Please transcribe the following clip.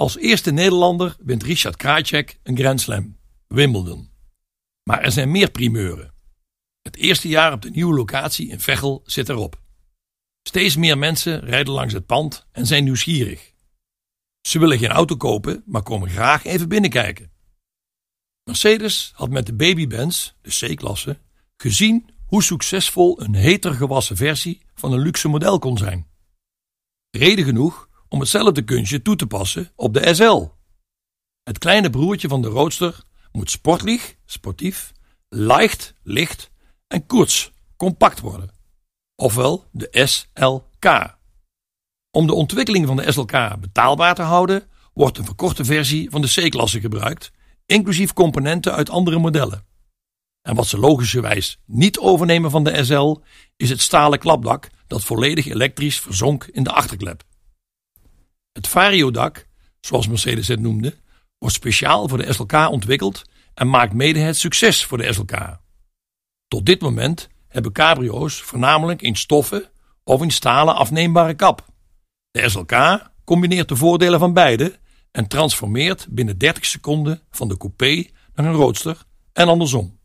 Als eerste Nederlander wint Richard Krajcek een Grand Slam, Wimbledon. Maar er zijn meer primeuren. Het eerste jaar op de nieuwe locatie in Veghel zit erop. Steeds meer mensen rijden langs het pand en zijn nieuwsgierig. Ze willen geen auto kopen, maar komen graag even binnenkijken. Mercedes had met de Baby-Benz, de C-klasse, gezien hoe succesvol een heter gewassen versie van een luxe model kon zijn. Reden genoeg om hetzelfde kunstje toe te passen op de SL. Het kleine broertje van de Roadster moet sportlich, sportief, leicht, licht en koets, compact worden. Ofwel de SLK. Om de ontwikkeling van de SLK betaalbaar te houden, wordt een verkorte versie van de C-klasse gebruikt, inclusief componenten uit andere modellen. En wat ze logischerwijs niet overnemen van de SL, is het stalen klapdak dat volledig elektrisch verzonk in de achterklep. Het Vario-dak, zoals Mercedes het noemde, wordt speciaal voor de SLK ontwikkeld en maakt mede het succes voor de SLK. Tot dit moment hebben cabrio's voornamelijk in stoffen of in stalen afneembare kap. De SLK combineert de voordelen van beide en transformeert binnen 30 seconden van de coupé naar een roadster en andersom.